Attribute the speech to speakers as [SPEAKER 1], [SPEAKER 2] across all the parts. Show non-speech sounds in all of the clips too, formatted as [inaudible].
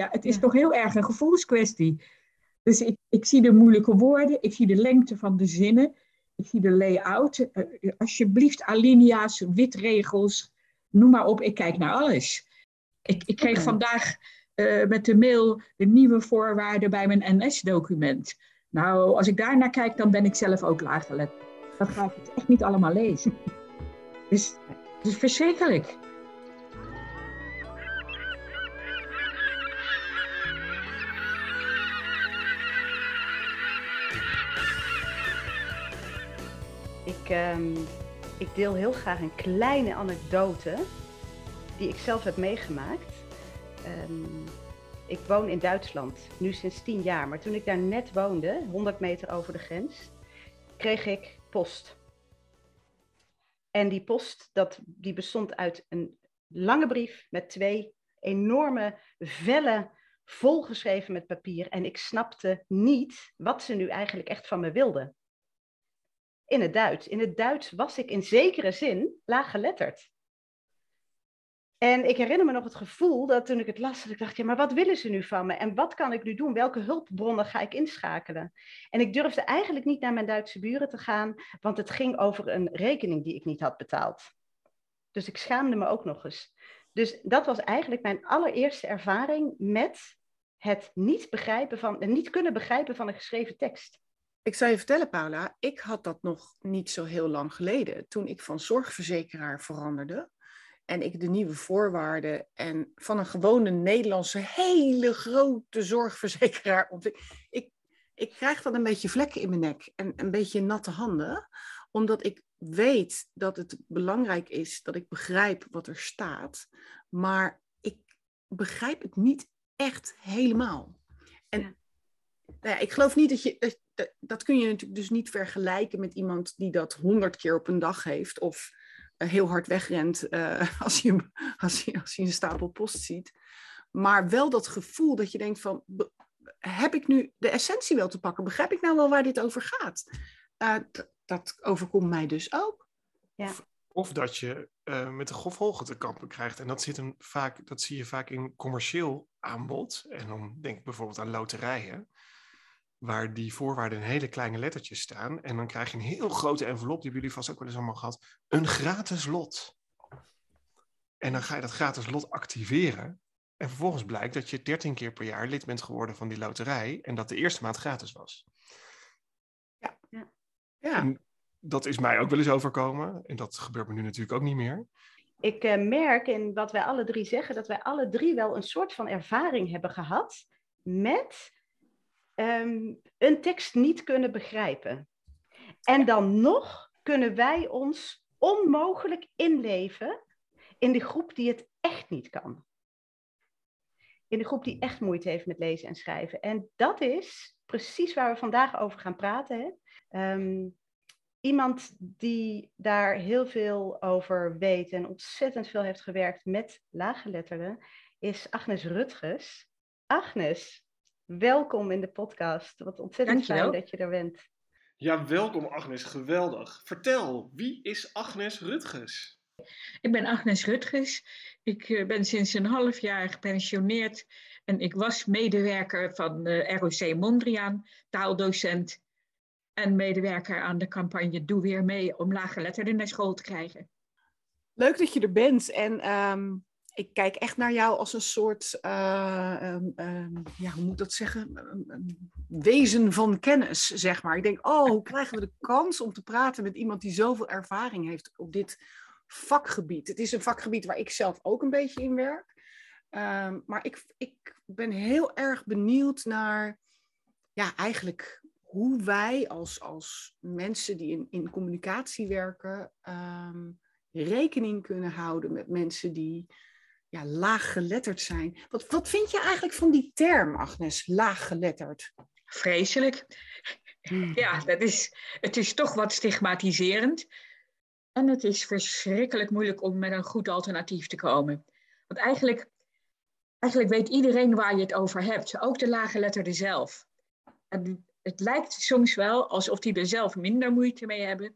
[SPEAKER 1] Ja, het is toch heel erg een gevoelskwestie. Dus ik, ik zie de moeilijke woorden, ik zie de lengte van de zinnen, ik zie de layout. Uh, alsjeblieft, alinea's, witregels, noem maar op, ik kijk naar alles. Ik, ik kreeg vandaag uh, met de mail de nieuwe voorwaarden bij mijn NS-document. Nou, als ik daar naar kijk, dan ben ik zelf ook laaggelet. Dan ga ik het echt niet allemaal lezen. [laughs] Dus het is verschrikkelijk.
[SPEAKER 2] Ik, um, ik deel heel graag een kleine anekdote die ik zelf heb meegemaakt. Um, ik woon in Duitsland, nu sinds tien jaar. Maar toen ik daar net woonde, 100 meter over de grens, kreeg ik post. En die post, dat, die bestond uit een lange brief met twee enorme vellen volgeschreven met papier. En ik snapte niet wat ze nu eigenlijk echt van me wilden. In het Duits. In het Duits was ik in zekere zin laaggeletterd. En ik herinner me nog het gevoel dat toen ik het las, dat ik dacht, ja, maar wat willen ze nu van me? En wat kan ik nu doen? Welke hulpbronnen ga ik inschakelen? En ik durfde eigenlijk niet naar mijn Duitse buren te gaan, want het ging over een rekening die ik niet had betaald. Dus ik schaamde me ook nog eens. Dus dat was eigenlijk mijn allereerste ervaring met het niet begrijpen van, en niet kunnen begrijpen van een geschreven tekst.
[SPEAKER 3] Ik zou je vertellen, Paula, ik had dat nog niet zo heel lang geleden. Toen ik van zorgverzekeraar veranderde, en ik de nieuwe voorwaarden en van een gewone Nederlandse hele grote zorgverzekeraar Ik, ik krijg dan een beetje vlekken in mijn nek en een beetje natte handen, omdat ik weet dat het belangrijk is dat ik begrijp wat er staat, maar ik begrijp het niet echt helemaal. En Nou ja, ik geloof niet dat je, dat, dat kun je natuurlijk dus niet vergelijken met iemand die dat honderd keer op een dag heeft of heel hard wegrent uh, [laughs] als, je, als, je, als je een stapel post ziet. Maar wel dat gevoel dat je denkt van, heb ik nu de essentie wel te pakken? Begrijp ik nou wel waar dit over gaat? Uh, dat overkomt mij dus ook.
[SPEAKER 4] Ja. Of, dat je uh, met de grofholgen te kampen krijgt. En dat, zit een, vaak, dat zie je vaak in commercieel aanbod. En dan denk ik bijvoorbeeld aan loterijen waar die voorwaarden in hele kleine lettertjes staan. En dan krijg je een heel grote envelop, die hebben jullie vast ook wel eens allemaal gehad. Een gratis lot. En dan ga je dat gratis lot activeren. En vervolgens blijkt dat je 13 keer per jaar lid bent geworden van die loterij. En dat de eerste maand gratis was. Ja. ja. dat is mij ook wel eens overkomen. En dat gebeurt me nu natuurlijk ook niet meer.
[SPEAKER 2] Ik uh, merk in wat wij alle drie zeggen, dat wij alle drie wel een soort van ervaring hebben gehad met Ehm, een tekst niet kunnen begrijpen. En dan nog kunnen wij ons onmogelijk inleven in de groep die het echt niet kan. In de groep die echt moeite heeft met lezen en schrijven. En dat is precies waar we vandaag over gaan praten. Hè? Ehm, iemand die daar heel veel over weet en ontzettend veel heeft gewerkt met laaggeletterden, is Agnes Rutges. Agnes, Welkom in de podcast. Wat ontzettend fijn dat je er bent.
[SPEAKER 4] Ja, welkom Agnes. Geweldig. Vertel, wie is Agnes Rutges?
[SPEAKER 1] Ik ben Agnes Rutges. Ik eh, ben sinds een half jaar gepensioneerd en ik was medewerker van uh, ROC Mondriaan, taaldocent en medewerker aan de campagne Doe Weer Mee om lage letterden naar school te krijgen.
[SPEAKER 3] Leuk dat je er bent en ehm, ik kijk echt naar jou als een soort, uh, um, ja, hoe moet ik dat zeggen? Wezen van kennis, zeg maar. Ik denk, oh, hoe krijgen we de [laughs] kans om te praten met iemand die zoveel ervaring heeft op dit vakgebied? Het is een vakgebied waar ik zelf ook een beetje in werk. Um, maar ik, ik ben heel erg benieuwd naar, ja, eigenlijk hoe wij als, als mensen die in, in communicatie werken, rekening kunnen houden met mensen die ja, laaggeletterd zijn. Wat, wat vind je eigenlijk van die term, Agnes, laaggeletterd?
[SPEAKER 1] Vreselijk. Hmm. Ja, dat is, het is toch wat stigmatiserend. En het is verschrikkelijk moeilijk om met een goed alternatief te komen. Want eigenlijk, eigenlijk weet iedereen waar je het over hebt, ook de laaggeletterde zelf. En het lijkt soms wel alsof die er zelf minder moeite mee hebben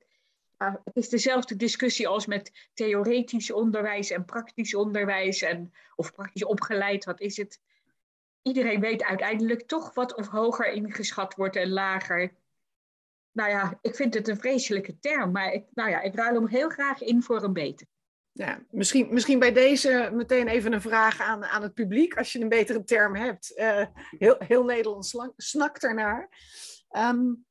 [SPEAKER 1] het is dezelfde discussie als met theoretisch onderwijs en praktisch onderwijs. En, of praktisch opgeleid, wat is het? iedereen weet uiteindelijk toch wat of hoger ingeschat wordt en lager. Nou ja, ik vind het een vreselijke term, maar ik, nou ja, ik ruil hem heel graag in voor een beter.
[SPEAKER 3] Ja, misschien, misschien bij deze meteen even een vraag aan, aan het publiek, als je een betere term hebt. Uh, heel, heel Nederland snakt ernaar. Um,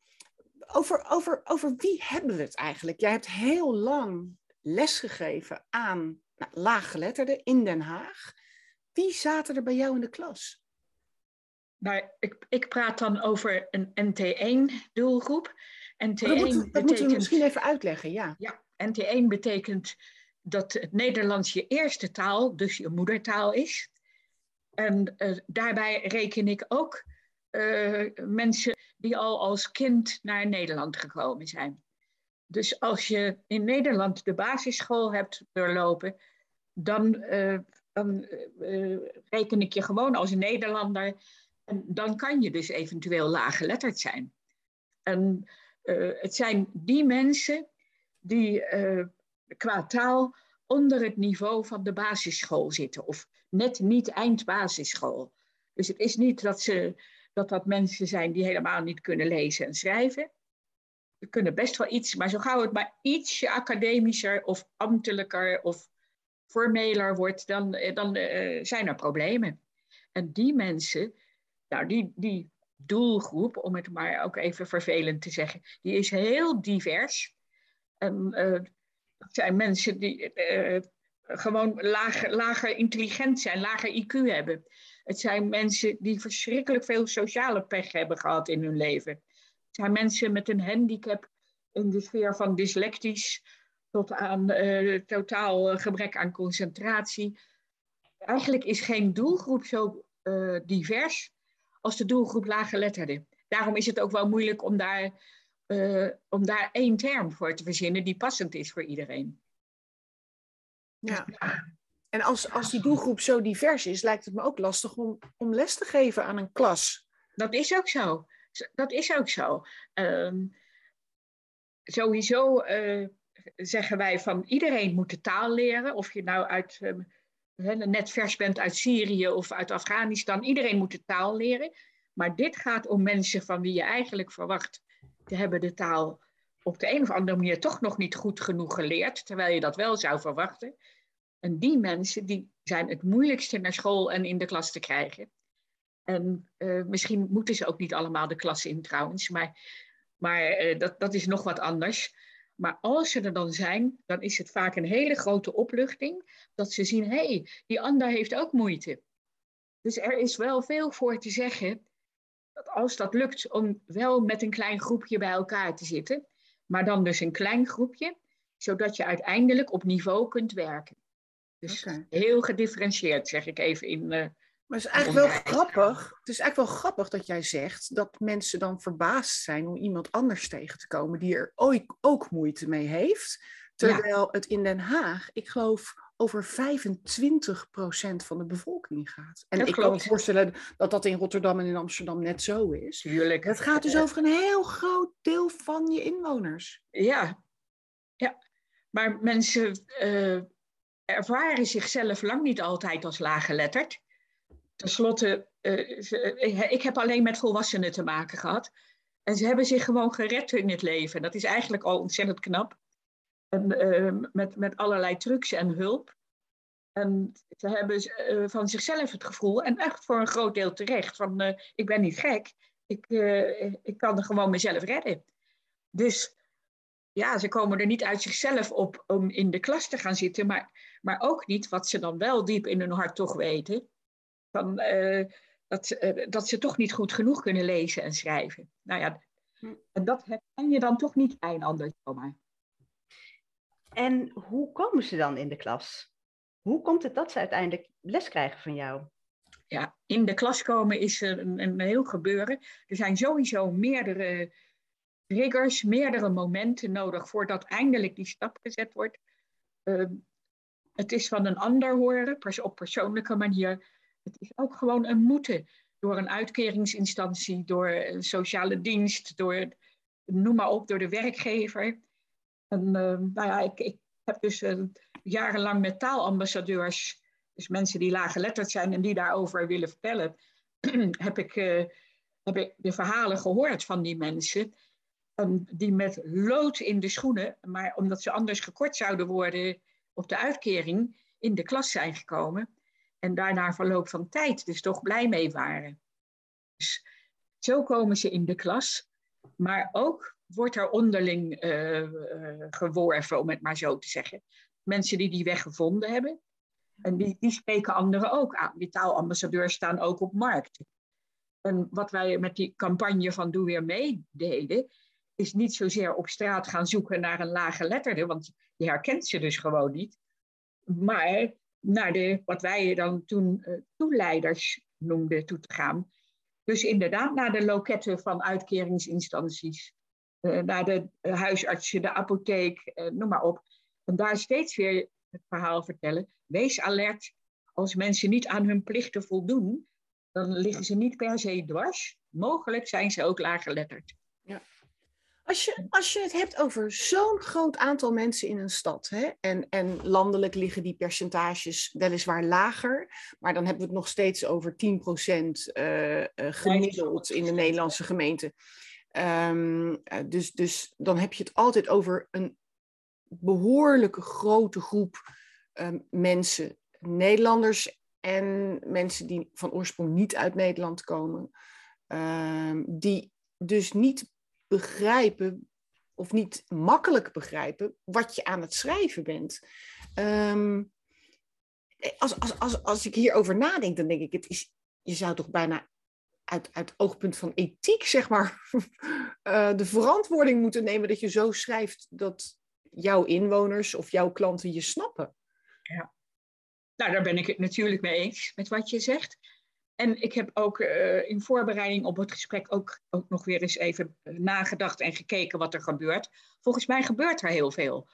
[SPEAKER 3] over, over, over wie hebben we het eigenlijk? Jij hebt heel lang lesgegeven aan nou, laaggeletterden in Den Haag. Wie zaten er bij jou in de klas?
[SPEAKER 1] Nou, ik, ik praat dan over een NT1-doelgroep. NT1
[SPEAKER 3] dat, moet, dat betekent, moeten we misschien even uitleggen, ja.
[SPEAKER 1] Ja, NT1 betekent dat het Nederlands je eerste taal, dus je moedertaal is. En uh, daarbij reken ik ook uh, mensen die al als kind naar Nederland gekomen zijn. Dus als je in Nederland de basisschool hebt doorlopen, dan, uh, dan reken ik je gewoon als Nederlander. En dan kan je dus eventueel laaggeletterd zijn. En het zijn die mensen die qua taal onder het niveau van de basisschool zitten. Of net niet eindbasisschool. Dus het is niet dat, ze, dat dat mensen zijn die helemaal niet kunnen lezen en schrijven. Ze kunnen best wel iets, maar zo gauw het maar ietsje academischer of ambtelijker of formeler wordt, dan, eh, dan uh, zijn er problemen. En die mensen, nou die, die doelgroep, om het maar ook even vervelend te zeggen, die is heel divers. En uh, dat zijn mensen die gewoon lager, lager intelligent zijn, lager IQ hebben. Het zijn mensen die verschrikkelijk veel sociale pech hebben gehad in hun leven. Het zijn mensen met een handicap in de sfeer van dyslectisch tot aan uh, totaal gebrek aan concentratie. Eigenlijk is geen doelgroep zo uh, divers als de doelgroep laaggeletterden. Daarom is het ook wel moeilijk om daar uh, om daar één term voor te verzinnen die passend is voor iedereen.
[SPEAKER 3] Ja. En als, als die doelgroep zo divers is, lijkt het me ook lastig om, om les te geven aan een klas.
[SPEAKER 1] Dat is ook zo. Dat is ook zo. Um, sowieso uh, zeggen wij van iedereen moet de taal leren. Of je nou uit, um, net vers bent uit Syrië of uit Afghanistan. Iedereen moet de taal leren. Maar dit gaat om mensen van wie je eigenlijk verwacht te hebben de taal op de een of andere manier toch nog niet goed genoeg geleerd, terwijl je dat wel zou verwachten. En die mensen die zijn het moeilijkste naar school en in de klas te krijgen. En uh, misschien moeten ze ook niet allemaal de klas in trouwens, maar, maar uh, dat, dat is nog wat anders. Maar als ze er dan zijn, dan is het vaak een hele grote opluchting dat ze zien, hé, hey, die ander heeft ook moeite. Dus er is wel veel voor te zeggen dat als dat lukt om wel met een klein groepje bij elkaar te zitten, maar dan dus een klein groepje, zodat je uiteindelijk op niveau kunt werken. Dus heel gedifferentieerd, zeg ik even in. Uh,
[SPEAKER 3] maar het is eigenlijk wel grappig. Het is eigenlijk wel grappig dat jij zegt dat mensen dan verbaasd zijn om iemand anders tegen te komen die er ook, ook moeite mee heeft. Terwijl het in Den Haag, ik geloof, over 25% van de bevolking gaat. En ik kan me voorstellen dat dat in Rotterdam en in Amsterdam net zo is.
[SPEAKER 1] Tuurlijk.
[SPEAKER 3] Het gaat dus over een heel groot deel van je inwoners.
[SPEAKER 1] Ja, ja. maar mensen uh, ervaren zichzelf lang niet altijd als laaggeletterd. Ten slotte, uh, ik heb alleen met volwassenen te maken gehad. En ze hebben zich gewoon gered in het leven. Dat is eigenlijk al ontzettend knap. En, uh, met, met allerlei trucs en hulp. En ze hebben van zichzelf het gevoel, en echt voor een groot deel terecht, van ik ben niet gek, ik, ik kan gewoon mezelf redden. Dus ja, ze komen er niet uit zichzelf op om in de klas te gaan zitten, maar, maar ook niet wat ze dan wel diep in hun hart toch weten, van, dat, dat ze toch niet goed genoeg kunnen lezen en schrijven. Nou ja, hm. en dat herken je dan toch niet een ander zomaar.
[SPEAKER 2] En hoe komen ze dan in de klas? Hoe komt het dat ze uiteindelijk les krijgen van jou?
[SPEAKER 1] Ja, in de klas komen is een, een heel gebeuren. Er zijn sowieso meerdere triggers, meerdere momenten nodig voordat eindelijk die stap gezet wordt. Uh, het is van een ander horen, op persoonlijke manier. Het is ook gewoon een moeten door een uitkeringsinstantie, door een sociale dienst, door, noem maar op, door de werkgever. Uh, nou ja, ik, ik heb dus uh, jarenlang met taalambassadeurs, dus mensen die laaggeletterd zijn en die daarover willen vertellen, [clears throat] heb ik, eh, heb ik de verhalen gehoord van die mensen. Um, die met lood in de schoenen, maar omdat ze anders gekort zouden worden op de uitkering, in de klas zijn gekomen. En daarna verloop van tijd dus toch blij mee waren. Dus zo komen ze in de klas. Maar ook wordt er onderling uh, uh, geworven, om het maar zo te zeggen. Mensen die die weg gevonden hebben. En die, die spreken anderen ook aan. Die taalambassadeurs staan ook op markt. En wat wij met die campagne van Doe Weer Mee deden, is niet zozeer op straat gaan zoeken naar een lage letterde, want je herkent ze dus gewoon niet. Maar naar de, wat wij dan toen uh, toeleiders noemden toe te gaan. Dus inderdaad naar de loketten van uitkeringsinstanties, uh, naar de huisartsen, de apotheek, noem maar op. En daar steeds weer het verhaal vertellen. Wees alert, als mensen niet aan hun plichten voldoen, dan liggen ze niet per se dwars. Mogelijk zijn ze ook laaggeletterd.
[SPEAKER 3] Ja. Als je, als je het hebt over zo'n groot aantal mensen in een stad, hè, en, en landelijk liggen die percentages weliswaar lager, maar dan hebben we het nog steeds over 10% uh, uh, gemiddeld in de Nederlandse gemeente. Um, dus, dus dan heb je het altijd over een behoorlijke grote groep um, mensen, Nederlanders en mensen die van oorsprong niet uit Nederland komen, um, die dus niet begrijpen of niet makkelijk begrijpen wat je aan het schrijven bent. Um, als, als, als, als ik hierover nadenk, dan denk ik, het is, je zou toch bijna uit, uit oogpunt van ethiek, zeg maar, uh, [laughs] de verantwoording moeten nemen dat je zo schrijft dat jouw inwoners of jouw klanten je snappen.
[SPEAKER 1] Ja. Nou, daar ben ik het natuurlijk mee eens met wat je zegt. En ik heb ook uh, in voorbereiding op het gesprek ook, ook nog weer eens even nagedacht en gekeken wat er gebeurt. Volgens mij gebeurt er heel veel.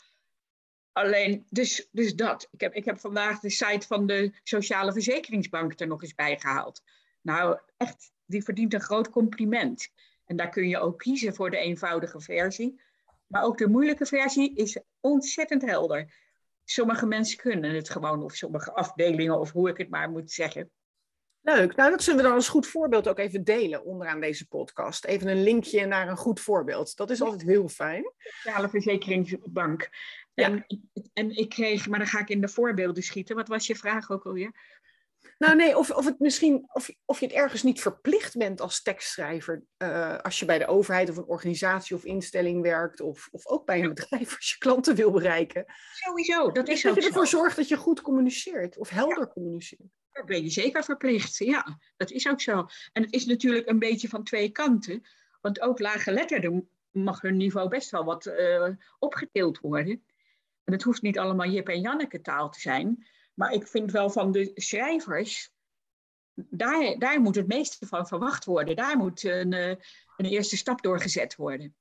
[SPEAKER 1] Alleen, dus, dus dat. Ik heb, ik heb vandaag de site van de Sociale Verzekeringsbank er nog eens bij gehaald. Nou, echt, die verdient een groot compliment. En daar kun je ook kiezen voor de eenvoudige versie. Maar ook de moeilijke versie is ontzettend helder. Sommige mensen kunnen het gewoon, of sommige afdelingen, of hoe ik het maar moet zeggen.
[SPEAKER 3] Leuk. Nou, dat zullen we dan als goed voorbeeld ook even delen onderaan deze podcast. Even een linkje naar een goed voorbeeld. Dat is altijd heel fijn.
[SPEAKER 1] Sociale Verzekeringsbank. Ja. En, en ik kreeg, maar dan ga ik in de voorbeelden schieten. Wat was je vraag ook alweer?
[SPEAKER 3] Nou nee, of, of, het misschien, of, of je het ergens niet verplicht bent als tekstschrijver. Uh, als je bij de overheid of een organisatie of instelling werkt. Of, of ook bij een bedrijf als je klanten wil bereiken.
[SPEAKER 1] Sowieso, dat is
[SPEAKER 3] Dat je ervoor
[SPEAKER 1] zo.
[SPEAKER 3] zorgt dat je goed communiceert. Of helder ja. communiceert.
[SPEAKER 1] Daar ben je zeker verplicht, ja. Dat is ook zo. En het is natuurlijk een beetje van twee kanten. Want ook lage letterden mag hun niveau best wel wat uh, opgetild worden. En het hoeft niet allemaal Jip en Janneke taal te zijn. Maar ik vind wel van de schrijvers, daar, daar moet het meeste van verwacht worden. Daar moet een, een eerste stap doorgezet worden.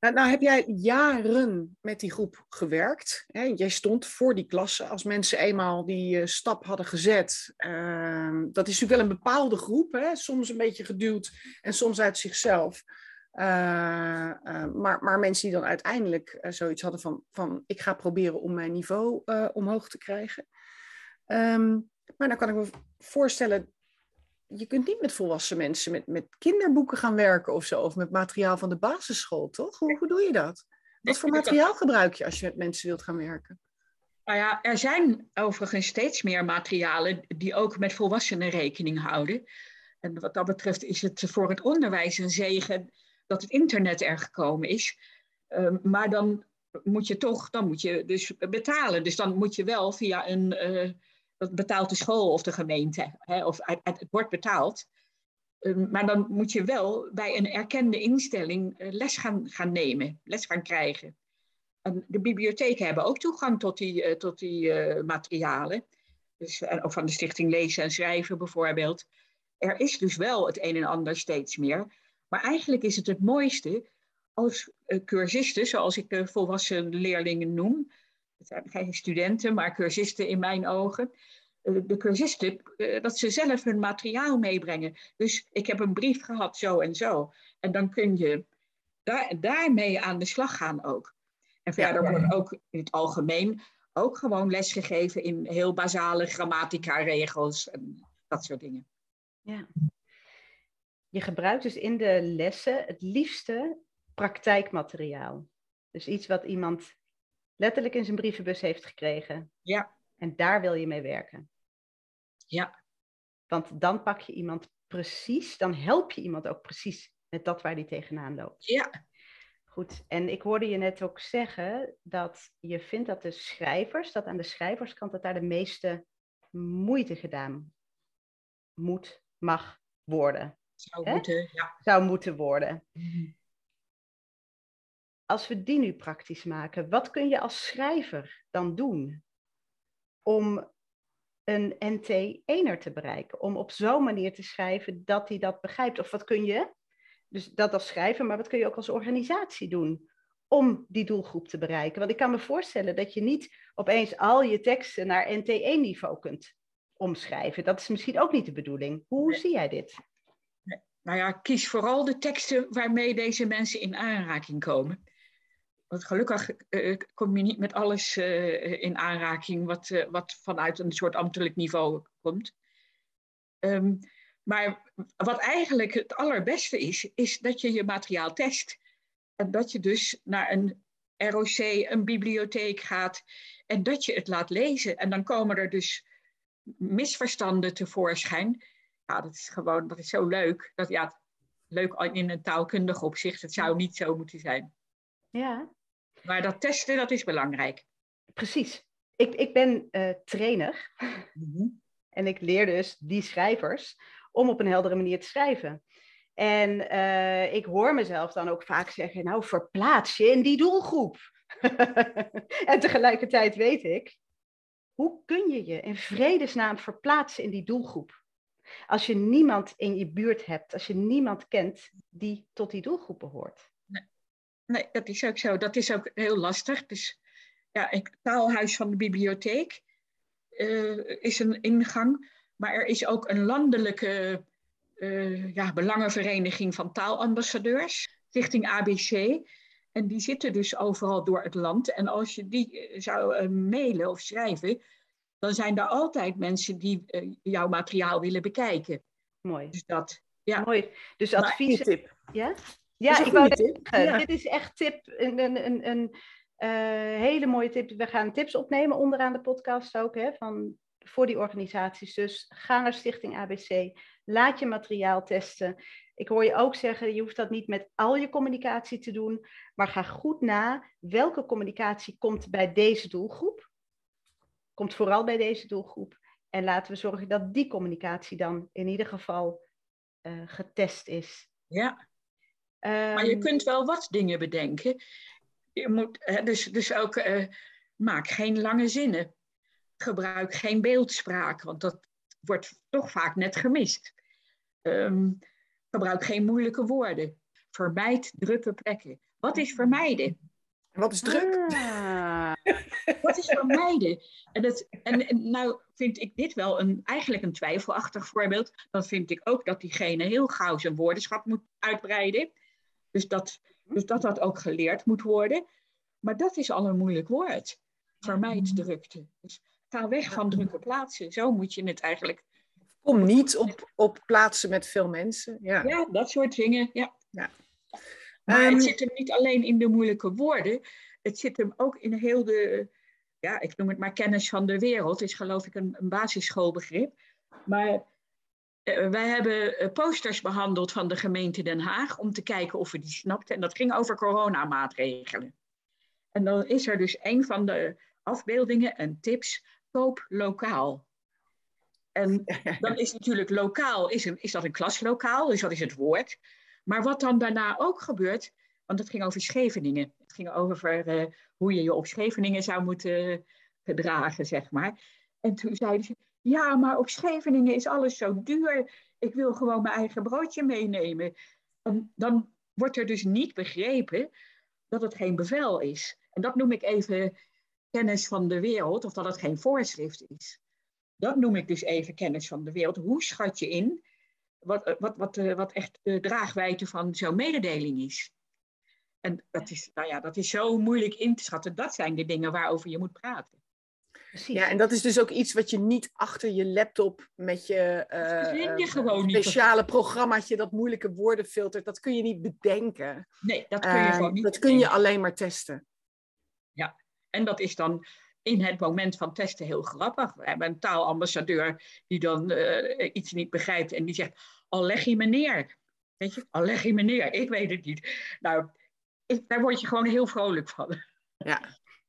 [SPEAKER 3] Nou, nou heb jij jaren met die groep gewerkt. Hè? Jij stond voor die klasse. Als mensen eenmaal die uh, stap hadden gezet. Uh, dat is natuurlijk wel een bepaalde groep. Hè? Soms een beetje geduwd en soms uit zichzelf. Uh, maar, maar mensen die dan uiteindelijk zoiets hadden van, van... ik ga proberen om mijn niveau omhoog te krijgen. Um, maar dan kan ik me voorstellen, je kunt niet met volwassen mensen met, met kinderboeken gaan werken of zo, of met materiaal van de basisschool, toch? Hoe, hoe doe je dat? Wat voor materiaal gebruik je als je met mensen wilt gaan werken?
[SPEAKER 1] Nou ja, er zijn overigens steeds meer materialen die ook met volwassenen rekening houden. En wat dat betreft is het voor het onderwijs een zegen dat het internet er gekomen is. Um, maar dan moet je toch, dan moet je dus betalen. Dus dan moet je wel via een, uh, dat betaalt de school of de gemeente, hè, of het wordt betaald. Um, maar dan moet je wel bij een erkende instelling uh, les gaan, gaan nemen, les gaan krijgen. En de bibliotheken hebben ook toegang tot die, uh, tot die materialen. Dus, ook van de Stichting Lezen en Schrijven bijvoorbeeld. Er is dus wel het een en ander steeds meer. Maar eigenlijk is het het mooiste als cursisten, zoals ik volwassen leerlingen noem. Het zijn geen studenten, maar cursisten in mijn ogen. De cursisten, dat ze zelf hun materiaal meebrengen. Dus ik heb een brief gehad, zo en zo. En dan kun je daar, daarmee aan de slag gaan ook. En verder ja, ja. wordt ook in het algemeen ook gewoon lesgegeven in heel basale grammatica-regels en dat soort dingen.
[SPEAKER 2] Ja. je gebruikt dus in de lessen het liefste praktijkmateriaal. Dus iets wat iemand letterlijk in zijn brievenbus heeft gekregen.
[SPEAKER 1] Ja.
[SPEAKER 2] En daar wil je mee werken.
[SPEAKER 1] Ja.
[SPEAKER 2] Want dan pak je iemand precies, dan help je iemand ook precies met dat waar die tegenaan loopt.
[SPEAKER 1] Ja.
[SPEAKER 2] Goed, en ik hoorde je net ook zeggen dat je vindt dat de schrijvers, dat aan de schrijverskant, dat daar de meeste moeite gedaan moet, mag worden.
[SPEAKER 1] Zou
[SPEAKER 2] Hè?
[SPEAKER 1] moeten, ja.
[SPEAKER 2] Zou moeten worden. Als we die nu praktisch maken, wat kun je als schrijver dan doen om een NT-1er te bereiken? Om op zo'n manier te schrijven dat hij dat begrijpt. Of wat kun je, dus dat als schrijver, maar wat kun je ook als organisatie doen om die doelgroep te bereiken? Want ik kan me voorstellen dat je niet opeens al je teksten naar NT1-niveau kunt omschrijven. Dat is misschien ook niet de bedoeling. Hoe
[SPEAKER 1] Nee.
[SPEAKER 2] zie jij dit?
[SPEAKER 1] Nou ja, kies vooral de teksten waarmee deze mensen in aanraking komen. Want gelukkig eh, kom je niet met alles eh, in aanraking wat, eh, wat vanuit een soort ambtelijk niveau komt. Ehm, maar wat eigenlijk het allerbeste is, is dat je je materiaal test. En dat je dus naar een ROC, een bibliotheek gaat en dat je het laat lezen. En dan komen er dus misverstanden tevoorschijn. Ja, dat is gewoon, dat is zo leuk. Dat, ja, leuk in een taalkundig opzicht. Het zou niet zo moeten zijn.
[SPEAKER 2] Ja,
[SPEAKER 1] Maar dat testen, dat is belangrijk.
[SPEAKER 2] precies. Ik, ik ben eh, trainer
[SPEAKER 1] Mhm.
[SPEAKER 2] en ik leer dus die schrijvers om op een heldere manier te schrijven. En eh, ik hoor mezelf dan ook vaak zeggen, nou verplaats je in die doelgroep. [laughs] en tegelijkertijd weet ik, hoe kun je je in vredesnaam verplaatsen in die doelgroep? Als je niemand in je buurt hebt, als je niemand kent die tot die doelgroep behoort.
[SPEAKER 1] Nee, dat is ook zo. Dat is ook heel lastig. Dus ja, het taalhuis van de bibliotheek eh, is een ingang. Maar er is ook een landelijke eh, ja, belangenvereniging van taalambassadeurs, Stichting ABC. En die zitten dus overal door het land. En als je die eh, zou mailen of schrijven, dan zijn er altijd mensen die jouw materiaal willen bekijken.
[SPEAKER 2] Mooi.
[SPEAKER 1] Dus dat, ja.
[SPEAKER 2] Mooi. Dus advies.
[SPEAKER 3] tip.
[SPEAKER 2] Ja? Ja, ik wou zeggen,
[SPEAKER 3] Ja.
[SPEAKER 2] dit is echt tip, een, een, een, een eh, hele mooie tip. We gaan tips opnemen onderaan de podcast ook, hè, van, voor die organisaties. Dus ga naar Stichting ABC, laat je materiaal testen. Ik hoor je ook zeggen, je hoeft dat niet met al je communicatie te doen, maar ga goed na welke communicatie komt bij deze doelgroep. Komt vooral bij deze doelgroep. En laten we zorgen dat die communicatie dan in ieder geval eh, getest is.
[SPEAKER 1] ja. Maar je
[SPEAKER 2] Ehm,
[SPEAKER 1] kunt wel wat dingen bedenken. Je moet, hè, dus, dus ook, eh, maak geen lange zinnen. Gebruik geen beeldspraak, want dat wordt toch vaak net gemist. Ehm, gebruik geen moeilijke woorden. Vermijd drukke plekken. Wat is vermijden?
[SPEAKER 3] Wat is druk?
[SPEAKER 2] Ah,
[SPEAKER 1] Wat is vermijden? En, dat, en, en nou vind ik dit wel een, eigenlijk een twijfelachtig voorbeeld. Dan vind ik ook dat diegene heel gauw zijn woordenschap moet uitbreiden. Dus dat, dus dat dat ook geleerd moet worden. Maar dat is al een moeilijk woord. Vermijd drukte. Dus ga weg van drukke plaatsen. Zo moet je het eigenlijk.
[SPEAKER 3] Kom niet op, op plaatsen met veel mensen. Ja.
[SPEAKER 1] Ja, dat soort dingen. Ja.
[SPEAKER 3] Ja.
[SPEAKER 1] Maar
[SPEAKER 3] Ehm,
[SPEAKER 1] het zit hem niet alleen in de moeilijke woorden. Het zit hem ook in heel de, ja, ik noem het maar kennis van de wereld. is geloof ik een, een basisschoolbegrip. Maar wij hebben eh, posters behandeld van de gemeente Den Haag om te kijken of we die snapten. En dat ging over coronamaatregelen. En dan is er dus een van de afbeeldingen en tips, koop lokaal. En [laughs] dan is natuurlijk lokaal, is, een, is dat een klaslokaal, dus dat is het woord. Maar wat dan daarna ook gebeurt, want het ging over Scheveningen. Het ging over eh, hoe je je op Scheveningen zou moeten gedragen, zeg maar. En toen zeiden ze, ja, maar op Scheveningen is alles zo duur. Ik wil gewoon mijn eigen broodje meenemen. En dan wordt er dus niet begrepen dat het geen bevel is. En dat noem ik even kennis van de wereld, of dat het geen voorschrift is. Dat noem ik dus even kennis van de wereld. Hoe schat je in wat, wat, wat, eh, wat echt de draagwijte van zo'n mededeling is? En dat is, nou ja, dat is zo moeilijk in te schatten. Dat zijn de dingen waarover je moet praten.
[SPEAKER 2] Precies.
[SPEAKER 3] Ja, en dat is dus ook iets wat je niet achter je laptop met je, eh,
[SPEAKER 1] je
[SPEAKER 3] eh,
[SPEAKER 1] gewoon niet.
[SPEAKER 3] speciale programmaatje dat moeilijke woorden filtert. Dat kun je niet bedenken.
[SPEAKER 1] Nee, dat kun je
[SPEAKER 3] Eh,
[SPEAKER 1] gewoon niet.
[SPEAKER 3] dat kun je alleen maar testen.
[SPEAKER 1] En dat is dan in het moment van testen heel grappig. We hebben een taalambassadeur die dan eh, iets niet begrijpt en die zegt, al leg je me neer. Weet je, al leg je me neer, ik weet het niet. Nou, ik- daar word je gewoon heel vrolijk van.
[SPEAKER 3] Ja.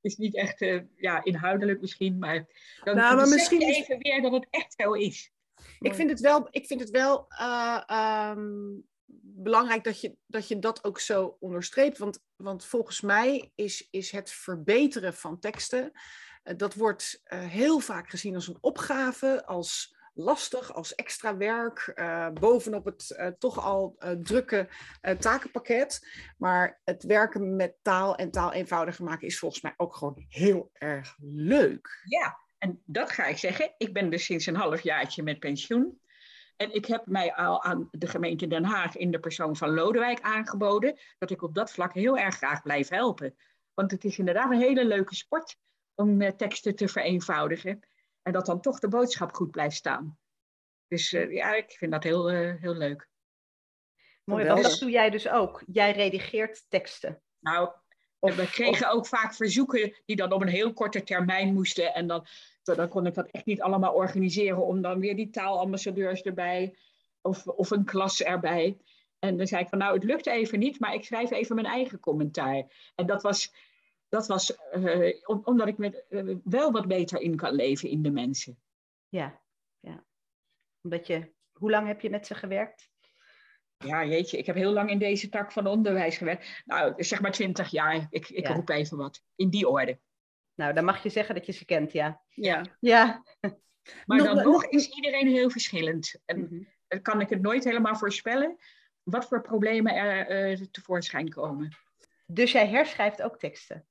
[SPEAKER 1] Is niet echt uh, ja, inhoudelijk misschien, maar dan
[SPEAKER 3] Nou, maar misschien
[SPEAKER 1] even weer dat het echt zo is.
[SPEAKER 3] Ik vind het wel, ik vind het wel uh, um, belangrijk dat je, dat je dat ook zo onderstreept. Want, want volgens mij is, is het verbeteren van teksten, uh, dat wordt heel vaak gezien als een opgave, als lastig, als extra werk, uh, bovenop het uh, toch al uh, drukke takenpakket. Maar het werken met taal en taal eenvoudiger maken is volgens mij ook gewoon heel erg leuk.
[SPEAKER 1] Ja, en dat ga ik zeggen. Ik ben dus sinds een halfjaartje met pensioen. En ik heb mij al aan de gemeente Den Haag in de persoon van Lodewijk aangeboden dat ik op dat vlak heel erg graag blijf helpen. Want het is inderdaad een hele leuke sport om teksten te vereenvoudigen. En dat dan toch de boodschap goed blijft staan. Dus uh, ja, ik vind dat heel, uh, heel leuk.
[SPEAKER 2] Mooi, want dat doe jij dus ook. Jij redigeert teksten.
[SPEAKER 1] Nou, of, we kregen of... ook vaak verzoeken die dan op een heel korte termijn moesten. En dan, dan kon ik dat echt niet allemaal organiseren om dan weer die taalambassadeurs erbij of, of een klas erbij. En dan zei ik van nou, het lukt even niet, maar ik schrijf even mijn eigen commentaar. En dat was, dat was uh, om, omdat ik met, uh, wel wat beter in kan leven in de mensen.
[SPEAKER 2] Ja, ja. Omdat je, hoe lang heb je met ze gewerkt?
[SPEAKER 1] Ja, jeetje, ik heb heel lang in deze tak van onderwijs gewerkt. Nou, zeg maar twintig jaar. Ik, ik
[SPEAKER 2] Ja.
[SPEAKER 1] roep even wat. In die orde.
[SPEAKER 2] Nou, dan mag je zeggen dat je ze kent, ja.
[SPEAKER 3] Ja.
[SPEAKER 2] Ja. [laughs]
[SPEAKER 1] Maar
[SPEAKER 3] Nog-
[SPEAKER 1] dan
[SPEAKER 3] nog-
[SPEAKER 1] nog is iedereen heel verschillend. En dan kan ik het nooit helemaal voorspellen wat voor problemen er eh, tevoorschijn komen.
[SPEAKER 2] Dus jij herschrijft ook teksten.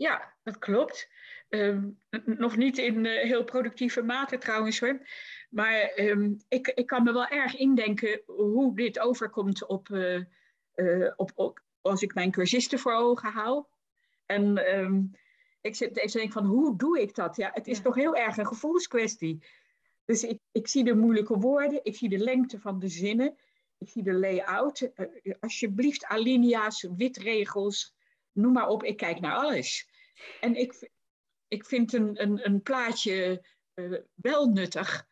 [SPEAKER 1] Ja, dat klopt. Ehm, nog niet in eh, heel productieve mate trouwens hoor. Maar ehm, ik, ik kan me wel erg indenken hoe dit overkomt op, eh, eh, op, op, als ik mijn cursisten voor ogen hou. En ehm, ik zit even te denken van hoe doe ik dat? Ja, het is
[SPEAKER 2] Ja.
[SPEAKER 1] toch heel erg een gevoelskwestie. Dus ik, ik zie de moeilijke woorden, ik zie de lengte van de zinnen, ik zie de layout. Alsjeblieft, alinea's, witregels, noem maar op, ik kijk naar alles. En ik, ik vind een, een, een plaatje eh, wel nuttig,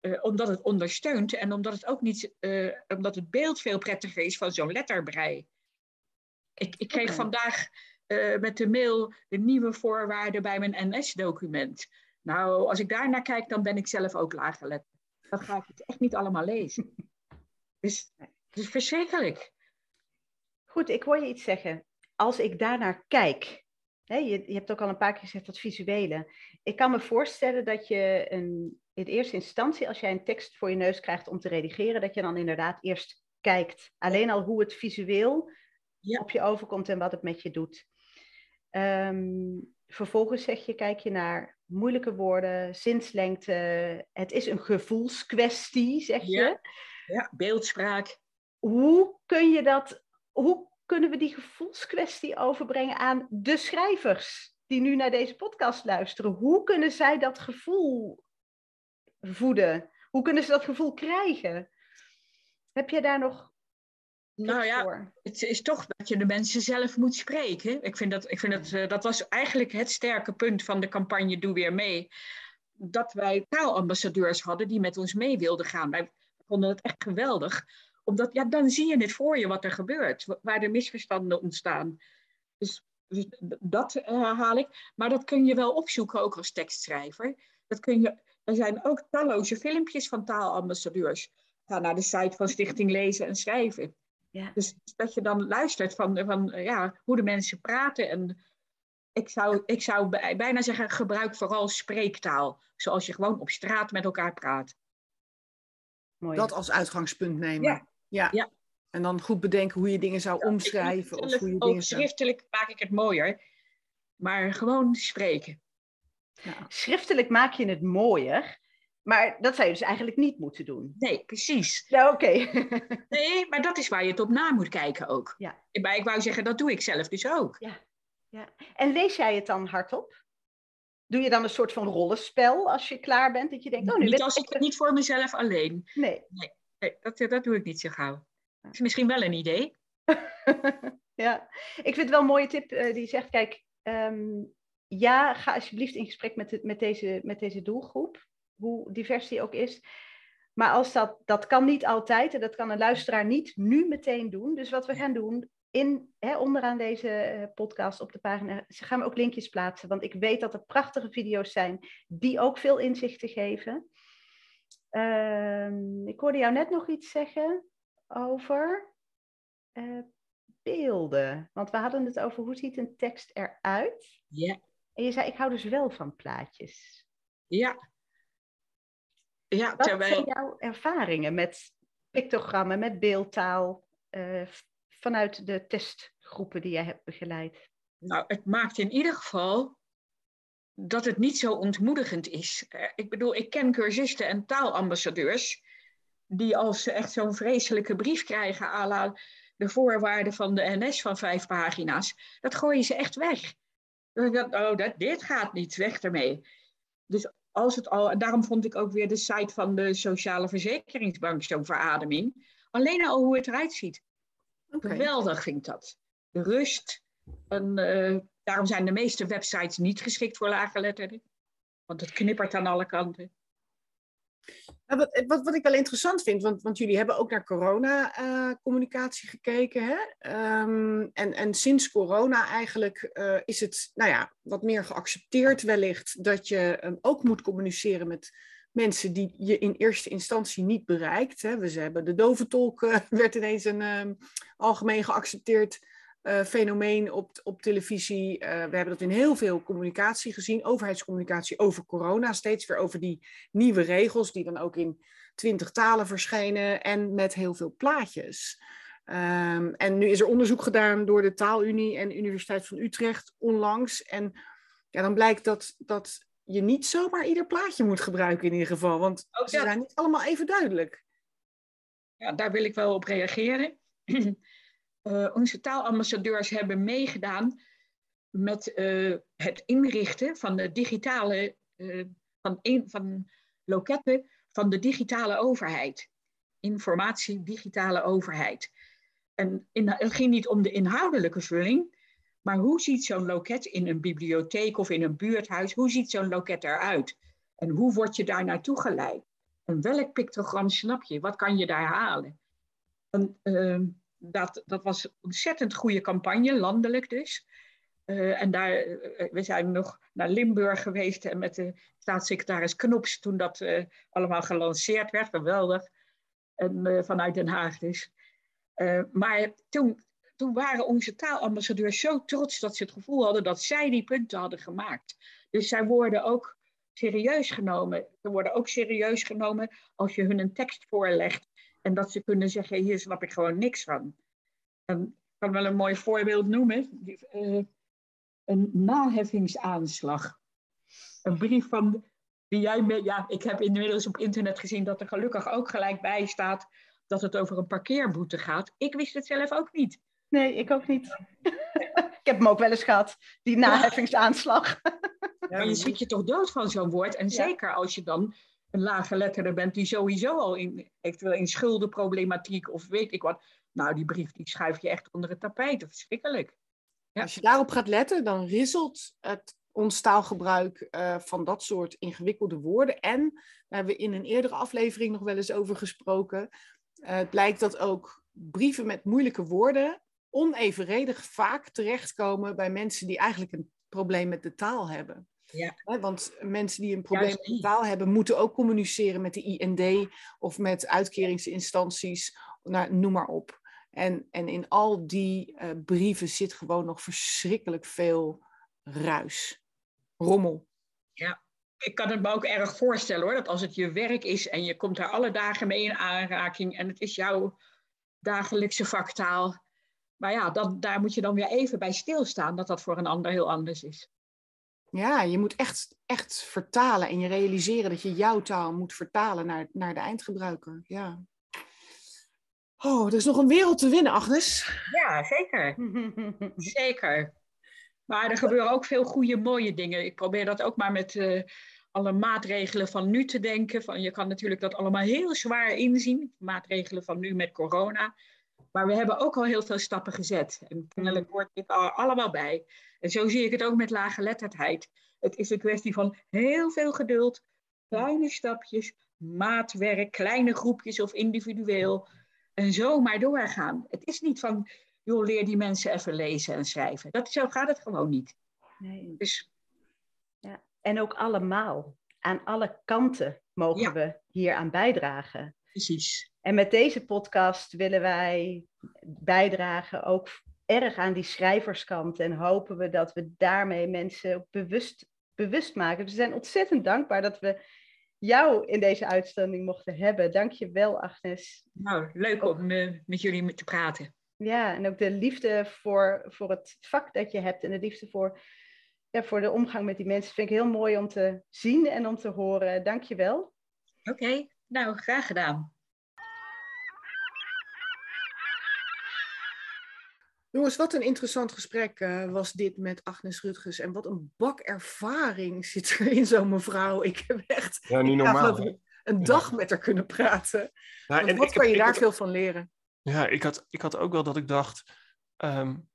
[SPEAKER 1] eh, omdat het ondersteunt en omdat het ook niet, eh, omdat het beeld veel prettiger is van zo'n letterbrei. Ik, ik kreeg vandaag met de mail de nieuwe voorwaarden bij mijn NS-document. Nou, als ik daar naar kijk, dan ben ik zelf ook laaggeletterd. Dan ga ik het echt niet allemaal lezen. [laughs] Dus het is verschrikkelijk.
[SPEAKER 2] Goed, ik hoor je iets zeggen. Als ik daarnaar kijk, je, je hebt ook al een paar keer gezegd dat visuele. Ik kan me voorstellen dat je een, in eerste instantie, als jij een tekst voor je neus krijgt om te redigeren, dat je dan inderdaad eerst kijkt. Alleen al hoe het visueel
[SPEAKER 1] Ja.
[SPEAKER 2] op je overkomt en wat het met je doet. Ehm, vervolgens zeg je, kijk je naar moeilijke woorden, zinslengte. Het is een gevoelskwestie, zeg je.
[SPEAKER 1] Ja. Ja, beeldspraak.
[SPEAKER 2] Hoe kun je dat, hoe kunnen we die gevoelskwestie overbrengen aan de schrijvers die nu naar deze podcast luisteren? Hoe kunnen zij dat gevoel voeden? Hoe kunnen ze dat gevoel krijgen? Heb jij daar nog
[SPEAKER 1] Nou ja,
[SPEAKER 2] voor?
[SPEAKER 1] het is toch dat je de mensen zelf moet spreken. Ik vind dat, ik vind dat, eh, dat was eigenlijk het sterke punt van de campagne Doe Weer Mee. Dat wij taalambassadeurs hadden die met ons mee wilden gaan. Wij vonden het echt geweldig. Omdat, ja, dan zie je het voor je wat er gebeurt. wa- Waar de misverstanden ontstaan. Dus, dus dat eh, herhaal ik. Maar dat kun je wel opzoeken, ook als tekstschrijver. Dat kun je, er zijn ook talloze filmpjes van taalambassadeurs. Ga naar de site van Stichting Lezen en Schrijven.
[SPEAKER 2] Ja.
[SPEAKER 1] Dus dat je dan luistert van, van ja, hoe de mensen praten. En ik zou, ik zou bij- bijna zeggen, gebruik vooral spreektaal. Zoals je gewoon op straat met elkaar praat.
[SPEAKER 2] Mooi.
[SPEAKER 3] Dat als uitgangspunt nemen.
[SPEAKER 1] Ja.
[SPEAKER 3] Ja.
[SPEAKER 1] Ja.
[SPEAKER 3] En dan goed bedenken hoe je dingen zou omschrijven. Of hoe je
[SPEAKER 1] ook
[SPEAKER 3] dingen zou...
[SPEAKER 1] schriftelijk maak ik het mooier. Maar gewoon spreken.
[SPEAKER 2] Schriftelijk maak je het mooier, maar dat zou je dus eigenlijk niet moeten doen.
[SPEAKER 1] Nee, precies.
[SPEAKER 2] Nou, oké. [laughs]
[SPEAKER 1] Nee, maar dat is waar je het op na moet kijken ook.
[SPEAKER 2] Ja.
[SPEAKER 1] Maar ik wou zeggen, dat doe ik zelf dus ook.
[SPEAKER 2] en lees jij het dan hardop? Doe je dan een soort van rollenspel als je klaar bent? Dat je denkt, oh, nu
[SPEAKER 1] niet,
[SPEAKER 2] ben
[SPEAKER 1] als
[SPEAKER 2] ik...
[SPEAKER 1] ik, niet voor mezelf alleen.
[SPEAKER 2] Nee.
[SPEAKER 1] Nee, dat, dat doe ik niet zo gauw. Dat is misschien wel een idee. [laughs]
[SPEAKER 2] ja, ik vind het wel een mooie tip eh, die zegt, kijk, ehm, ja, ga alsjeblieft in gesprek met, de, met, deze, met deze doelgroep, hoe divers die ook is. Maar als dat, dat kan niet altijd en dat kan een luisteraar niet nu meteen doen. Dus wat we gaan doen, in, hè, onderaan deze eh, podcast op de pagina gaan we ook linkjes plaatsen. Want ik weet dat er prachtige video's zijn die ook veel inzichten geven. Ehm, ik hoorde jou net nog iets zeggen over eh, beelden. Want we hadden het over hoe ziet een tekst eruit.
[SPEAKER 1] Ja.
[SPEAKER 2] En je zei, ik hou dus wel van plaatjes.
[SPEAKER 1] Ja. Ja,
[SPEAKER 2] Wat
[SPEAKER 1] terwijl...
[SPEAKER 2] zijn jouw ervaringen met pictogrammen, met beeldtaal, eh, vanuit de testgroepen die jij hebt begeleid?
[SPEAKER 1] Nou, het maakt in ieder geval dat het niet zo ontmoedigend is. Eh, ik bedoel, ik ken cursisten en taalambassadeurs die als ze echt zo'n vreselijke brief krijgen à la de voorwaarden van de NS van vijf pagina's, dat gooien ze echt weg. Dat, oh, dat, dit gaat niet, weg ermee. Dus als het al, en daarom vond ik ook weer de site van de Sociale Verzekeringsbank zo'n verademing. Alleen al hoe het eruit ziet. Geweldig vind ik dat. De rust. En, eh, daarom zijn de meeste websites niet geschikt voor laaggeletterden. Want het knippert aan alle kanten.
[SPEAKER 3] Wat, wat, wat ik wel interessant vind, want, want jullie hebben ook naar corona-communicatie gekeken. Hè? Ehm, en, en sinds corona eigenlijk eh, is het nou ja, wat meer geaccepteerd wellicht dat je ehm, ook moet communiceren met mensen die je in eerste instantie niet bereikt. Hè? We hebben de doventolk eh, [laughs] werd ineens een ehm, algemeen geaccepteerd eh, fenomeen op, op televisie. Eh, we hebben dat in heel veel communicatie gezien, overheidscommunicatie over corona, steeds weer over die nieuwe regels die dan ook in twintig talen verschijnen en met heel veel plaatjes. Ehm, en nu is er onderzoek gedaan door de Taalunie en de Universiteit van Utrecht onlangs. En ja, dan blijkt dat, dat je niet zomaar ieder plaatje moet gebruiken in ieder geval, want
[SPEAKER 1] Ook
[SPEAKER 3] ze
[SPEAKER 1] dat.
[SPEAKER 3] zijn niet allemaal even duidelijk.
[SPEAKER 1] Ja, daar wil ik wel op reageren. [clears throat] Eh, onze taalambassadeurs hebben meegedaan met eh, het inrichten van de digitale, eh, van, een, van loketten van de digitale overheid. Informatie, digitale overheid. En in, het ging niet om de inhoudelijke vulling, maar hoe ziet zo'n loket in een bibliotheek of in een buurthuis, hoe ziet zo'n loket eruit? En hoe word je daar naartoe geleid? En welk pictogram snap je? Wat kan je daar halen? En, ehm, dat, dat was een ontzettend goede campagne, landelijk dus. Eh, en daar, eh, we zijn nog naar Limburg geweest en met de staatssecretaris Knops toen dat eh, allemaal gelanceerd werd. Geweldig. En eh, vanuit Den Haag dus. Eh, maar toen, toen waren onze taalambassadeurs zo trots dat ze het gevoel hadden dat zij die punten hadden gemaakt. Dus zij worden ook serieus genomen. Ze worden ook serieus genomen als je hun een tekst voorlegt. En dat ze kunnen zeggen, hier snap ik gewoon niks van. En ik kan wel een mooi voorbeeld noemen. Die, eh, een naheffingsaanslag. Een brief van, die jij met, ja, ik heb inmiddels op internet gezien dat er gelukkig ook gelijk bij staat dat het over een parkeerboete gaat. Ik wist het zelf ook niet.
[SPEAKER 2] Nee, ik ook niet. [laughs] ik heb hem ook wel eens gehad, die naheffingsaanslag.
[SPEAKER 1] Maar je schiet je toch dood van zo'n woord. En
[SPEAKER 2] Ja.
[SPEAKER 1] zeker als je dan een lage letterde bent die sowieso al in, eventueel in schuldenproblematiek of weet ik wat. Nou, die brief die schuif je echt onder het tapijt. Verschrikkelijk.
[SPEAKER 3] Als je daarop gaat letten, dan rizelt het ons taalgebruik eh, van dat soort ingewikkelde woorden. En, daar hebben we in een eerdere aflevering nog wel eens over gesproken, eh, het blijkt dat ook brieven met moeilijke woorden onevenredig vaak terechtkomen bij mensen die eigenlijk een probleem met de taal hebben.
[SPEAKER 1] Ja.
[SPEAKER 3] Want mensen die een probleem met taal hebben, moeten ook communiceren met de IND of met uitkeringsinstanties, nou, noem maar op. En, en in al die eh, brieven zit gewoon nog verschrikkelijk veel ruis, rommel.
[SPEAKER 1] Ik kan het me ook erg voorstellen hoor, dat als het je werk is en je komt daar alle dagen mee in aanraking en het is jouw dagelijkse vaktaal. Maar ja, dat, daar moet je dan weer even bij stilstaan dat dat voor een ander heel anders is.
[SPEAKER 3] Ja, je moet echt, echt vertalen en je realiseren dat je jouw taal moet vertalen naar, naar de eindgebruiker. Ja. Oh, er is nog een wereld te winnen, Agnes.
[SPEAKER 1] Ja, zeker. [laughs] Zeker. Maar er gebeuren ook veel goede, mooie dingen. Ik probeer dat ook maar met uh, alle maatregelen van nu te denken. Van, je kan natuurlijk dat allemaal heel zwaar inzien. Maatregelen van nu met corona. Maar we hebben ook al heel veel stappen gezet. En kennelijk mm. hoort dit allemaal bij. En zo zie ik het ook met lage letterdheid. Het is een kwestie van heel veel geduld, kleine stapjes, maatwerk, kleine groepjes of individueel. En zo maar doorgaan. Het is niet van, joh, leer die mensen even lezen en schrijven. Dat, zo gaat het gewoon niet.
[SPEAKER 2] Nee. Dus... Ja. En ook allemaal, aan alle kanten mogen we hier aan bijdragen.
[SPEAKER 1] Precies.
[SPEAKER 2] En met deze podcast willen wij bijdragen ook erg aan die schrijverskant. En hopen we dat we daarmee mensen bewust, bewust maken. Dus we zijn ontzettend dankbaar dat we jou in deze uitzending mochten hebben. Dank je wel, Agnes.
[SPEAKER 1] Nou, leuk om uh, met jullie te praten.
[SPEAKER 2] Ja, en ook de liefde voor, voor het vak dat je hebt en de liefde voor, ja, voor de omgang met die mensen. Vind ik heel mooi om te zien en om te horen. Dank je wel.
[SPEAKER 1] Oké, nou, graag gedaan.
[SPEAKER 3] Jongens, wat een interessant gesprek uh, was dit met Agnes Rutgers. En wat een bak ervaring zit er in zo'n mevrouw. Ik heb echt
[SPEAKER 4] ja, niet normaal,
[SPEAKER 3] een dag met haar kunnen praten. En wat kan je daar veel van leren?
[SPEAKER 4] Ja, ik had, ik had ook wel dat ik dacht, um,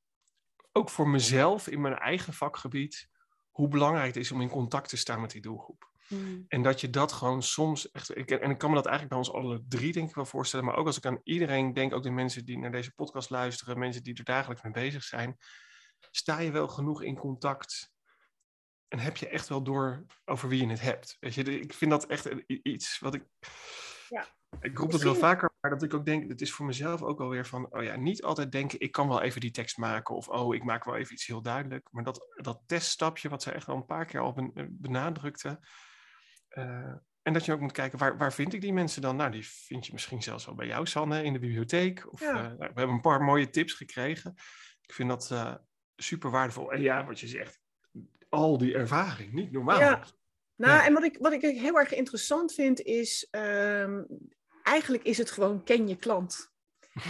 [SPEAKER 4] ook voor mezelf in mijn eigen vakgebied, hoe belangrijk het is om in contact te staan met die doelgroep. Hmm. En dat je dat gewoon soms echt. Ik, en ik kan me dat eigenlijk bij ons alle drie, denk ik wel voorstellen. Maar ook als ik aan iedereen denk, ook de mensen die naar deze podcast luisteren, mensen die er dagelijks mee bezig zijn. Sta je wel genoeg in contact? En heb je echt wel door over wie je het hebt? Weet je, ik vind dat echt iets wat ik. Ja. Ik roep het wel vaker, maar dat ik ook denk, het is voor mezelf ook alweer van, oh ja, niet altijd denken, ik kan wel even die tekst maken of oh, ik maak wel even iets heel duidelijk. Maar dat, dat teststapje, wat zij echt al een paar keer al benadrukte, uh, en dat je ook moet kijken, waar, waar vind ik die mensen dan? Nou, die vind je misschien zelfs wel bij jou, Sanne, in de bibliotheek. Of, uh, we hebben een paar mooie tips gekregen. Ik vind dat uh, super waardevol. En ja, wat je zegt, al die ervaring, niet normaal. Ja.
[SPEAKER 3] Nou, ja. en wat ik, wat ik heel erg interessant vind is, um, eigenlijk is het gewoon ken je klant.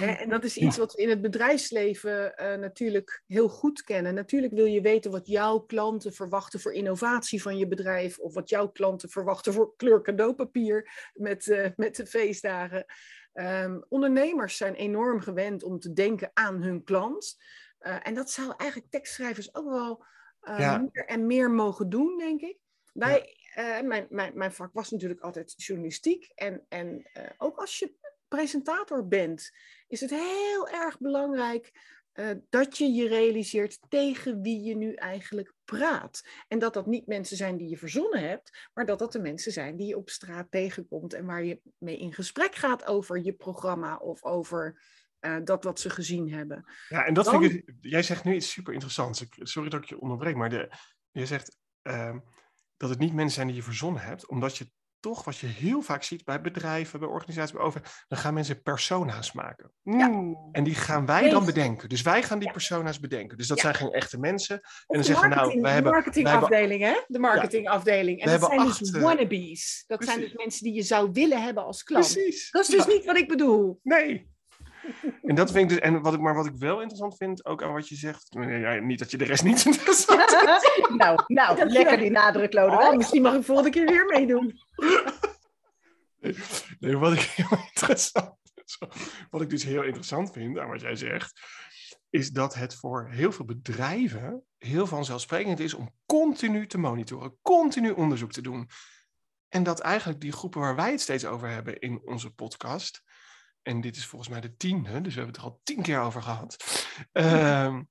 [SPEAKER 3] En dat is iets wat we in het bedrijfsleven uh, natuurlijk heel goed kennen. Natuurlijk wil je weten wat jouw klanten verwachten voor innovatie van je bedrijf. Of wat jouw klanten verwachten voor kleur cadeaupapier met, uh, met de feestdagen. Um, ondernemers zijn enorm gewend om te denken aan hun klant. Uh, en dat zou eigenlijk tekstschrijvers ook wel ja. meer en meer mogen doen, denk ik. Wij, ja. mijn, mijn, mijn vak was natuurlijk altijd journalistiek. En, en ook als je presentator bent, is het heel erg belangrijk uh, dat je je realiseert tegen wie je nu eigenlijk praat. En dat dat niet mensen zijn die je verzonnen hebt, maar dat dat de mensen zijn die je op straat tegenkomt en waar je mee in gesprek gaat over je programma of over uh, dat wat ze gezien hebben.
[SPEAKER 4] Ja, en dat vind ik, jij zegt nu iets super interessants. Sorry dat ik je onderbreek, maar de, je zegt uh, dat het niet mensen zijn die je verzonnen hebt, omdat je toch, wat je heel vaak ziet bij bedrijven, bij organisaties, bij over, dan gaan mensen persona's maken. Ja. En die gaan wij dan bedenken. Dus wij gaan die persona's bedenken. Dus dat zijn geen echte mensen. en dan zeggen we nou, wij hebben...
[SPEAKER 3] De marketingafdeling, hè? De marketingafdeling. En dat zijn dus wannabes. Dat zijn dus mensen die je zou willen hebben als klant. Precies. Dat is dus niet wat ik bedoel.
[SPEAKER 4] Nee, [laughs] en dat vind ik dus, en wat ik, maar wat ik wel interessant vind, ook aan wat je zegt, ja, niet dat je de rest niet [laughs] interessant
[SPEAKER 2] vindt. [laughs] nou, nou lekker die nadruk, Lodewijk.
[SPEAKER 3] Oh, misschien mag ik volgende keer weer meedoen.
[SPEAKER 4] nee, wat ik heel interessant wat ik dus heel interessant vind aan wat jij zegt, is dat het voor heel veel bedrijven heel vanzelfsprekend is om continu te monitoren, continu onderzoek te doen. En dat eigenlijk die groepen waar wij het steeds over hebben in onze podcast, en dit is volgens mij de tiende, dus we hebben het er al tien keer over gehad. Um,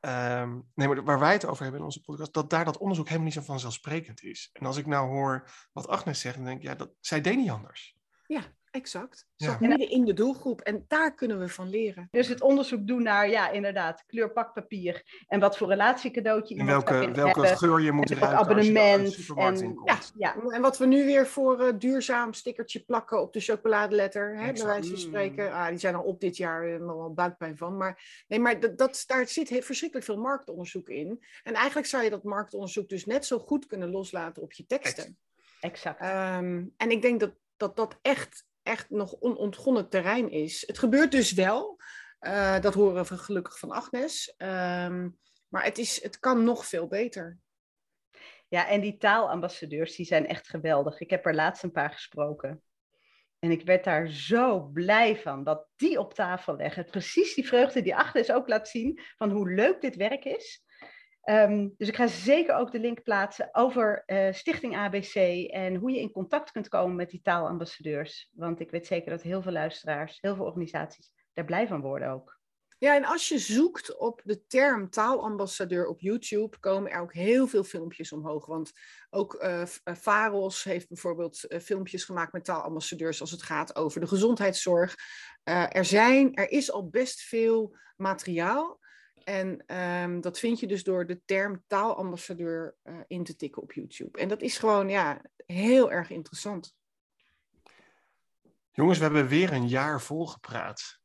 [SPEAKER 4] um, nee, maar waar wij het over hebben in onze podcast, dat daar dat onderzoek helemaal niet zo vanzelfsprekend is. En als ik nou hoor wat Agnes zegt, dan denk ik, ja, dat, zij deed niet anders.
[SPEAKER 3] Ja, exact. Zat ja. midden in de doelgroep en daar kunnen we van leren.
[SPEAKER 2] Dus het onderzoek doen naar, ja, inderdaad, kleurpakpapier en wat voor relatiecadeautje
[SPEAKER 4] en welke, welke geur je moet ruiken
[SPEAKER 2] abonnement.
[SPEAKER 3] en, ja, ja, en wat we nu weer voor uh, duurzaam stickertje plakken op de chocoladeletter, hè, bij wijze van spreken. Ah, die zijn al op dit jaar uh, nog wel buikpijn van. Maar, nee, maar dat, dat, daar zit verschrikkelijk veel marktonderzoek in. En eigenlijk zou je dat marktonderzoek dus net zo goed kunnen loslaten op je teksten.
[SPEAKER 2] Exact.
[SPEAKER 3] Um, en ik denk dat dat, dat echt echt nog onontgonnen terrein is. Het gebeurt dus wel. Uh, dat horen we gelukkig van Agnes. Um, Maar het, is, het kan nog veel beter.
[SPEAKER 2] Ja, en die taalambassadeurs die zijn echt geweldig. Ik heb er laatst een paar gesproken. En ik werd daar zo blij van dat die op tafel leggen. Precies die vreugde die Agnes ook laat zien van hoe leuk dit werk is. Ehm, dus ik ga zeker ook de link plaatsen over uh, Stichting ABC en hoe je in contact kunt komen met die taalambassadeurs. Want ik weet zeker dat heel veel luisteraars, heel veel organisaties daar blij van worden ook.
[SPEAKER 3] Ja, en als je zoekt op de term taalambassadeur op YouTube, komen er ook heel veel filmpjes omhoog. Want ook uh, heeft bijvoorbeeld filmpjes gemaakt met taalambassadeurs als het gaat over de gezondheidszorg. Er, zijn, er is al best veel materiaal. En um, dat vind je dus door de term taalambassadeur in te tikken op YouTube. En dat is gewoon ja, heel erg interessant.
[SPEAKER 4] Jongens, we hebben weer een jaar volgepraat.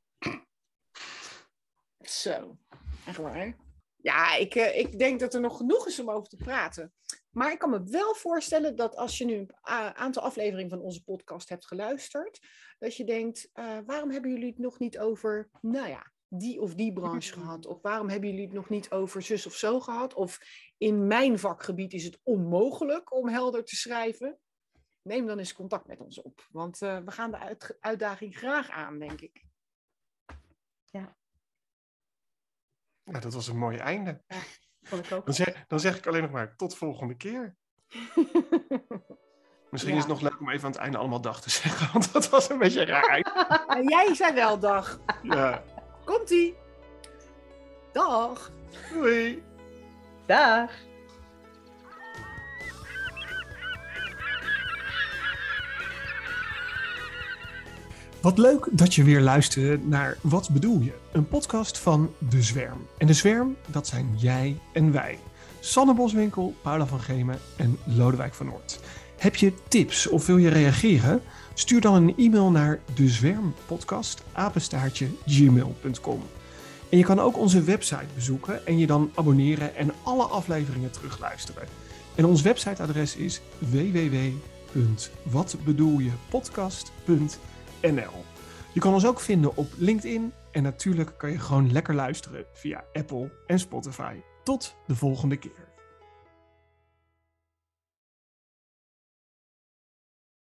[SPEAKER 3] Zo, echt waar. Ja, ik, uh, ik denk dat er nog genoeg is om over te praten. Maar ik kan me wel voorstellen dat als je nu een aantal afleveringen van onze podcast hebt geluisterd, dat je denkt, uh, waarom hebben jullie het nog niet over, nou ja, die of die [laughs] branche gehad? Of waarom hebben jullie het nog niet over zus of zo gehad? Of in mijn vakgebied is het onmogelijk om helder te schrijven? Neem dan eens contact met ons op, want uh, we gaan de uit uitdaging graag aan, denk ik.
[SPEAKER 2] Ja.
[SPEAKER 4] Ja, dat was een mooi einde.
[SPEAKER 2] Ja, vond ik ook.
[SPEAKER 4] Dan zeg, dan zeg ik alleen nog maar tot volgende keer. [laughs] Misschien
[SPEAKER 3] Ja.
[SPEAKER 4] is het nog leuk om even aan het einde allemaal dag te zeggen, [laughs] want dat was een beetje raar.
[SPEAKER 3] En jij zei wel dag.
[SPEAKER 4] Ja,
[SPEAKER 3] Komt-ie. Dag.
[SPEAKER 4] doei.
[SPEAKER 2] Dag!
[SPEAKER 4] Wat leuk dat je weer luisterde naar Wat bedoel je? Een podcast van De Zwerm. En De Zwerm, dat zijn jij en wij. Sanne Boswinkel, Paula van Gemen en Lodewijk van Noord. Heb je tips of wil je reageren? Stuur dan een e-mail naar dezwermpodcast apenstaartje gmail.com. En je kan ook onze website bezoeken en je dan abonneren en alle afleveringen terugluisteren. En ons websiteadres is www.watbedoeljepodcast.nl. Je kan ons ook vinden op LinkedIn en natuurlijk kan je gewoon lekker luisteren via Apple en Spotify. Tot de volgende keer.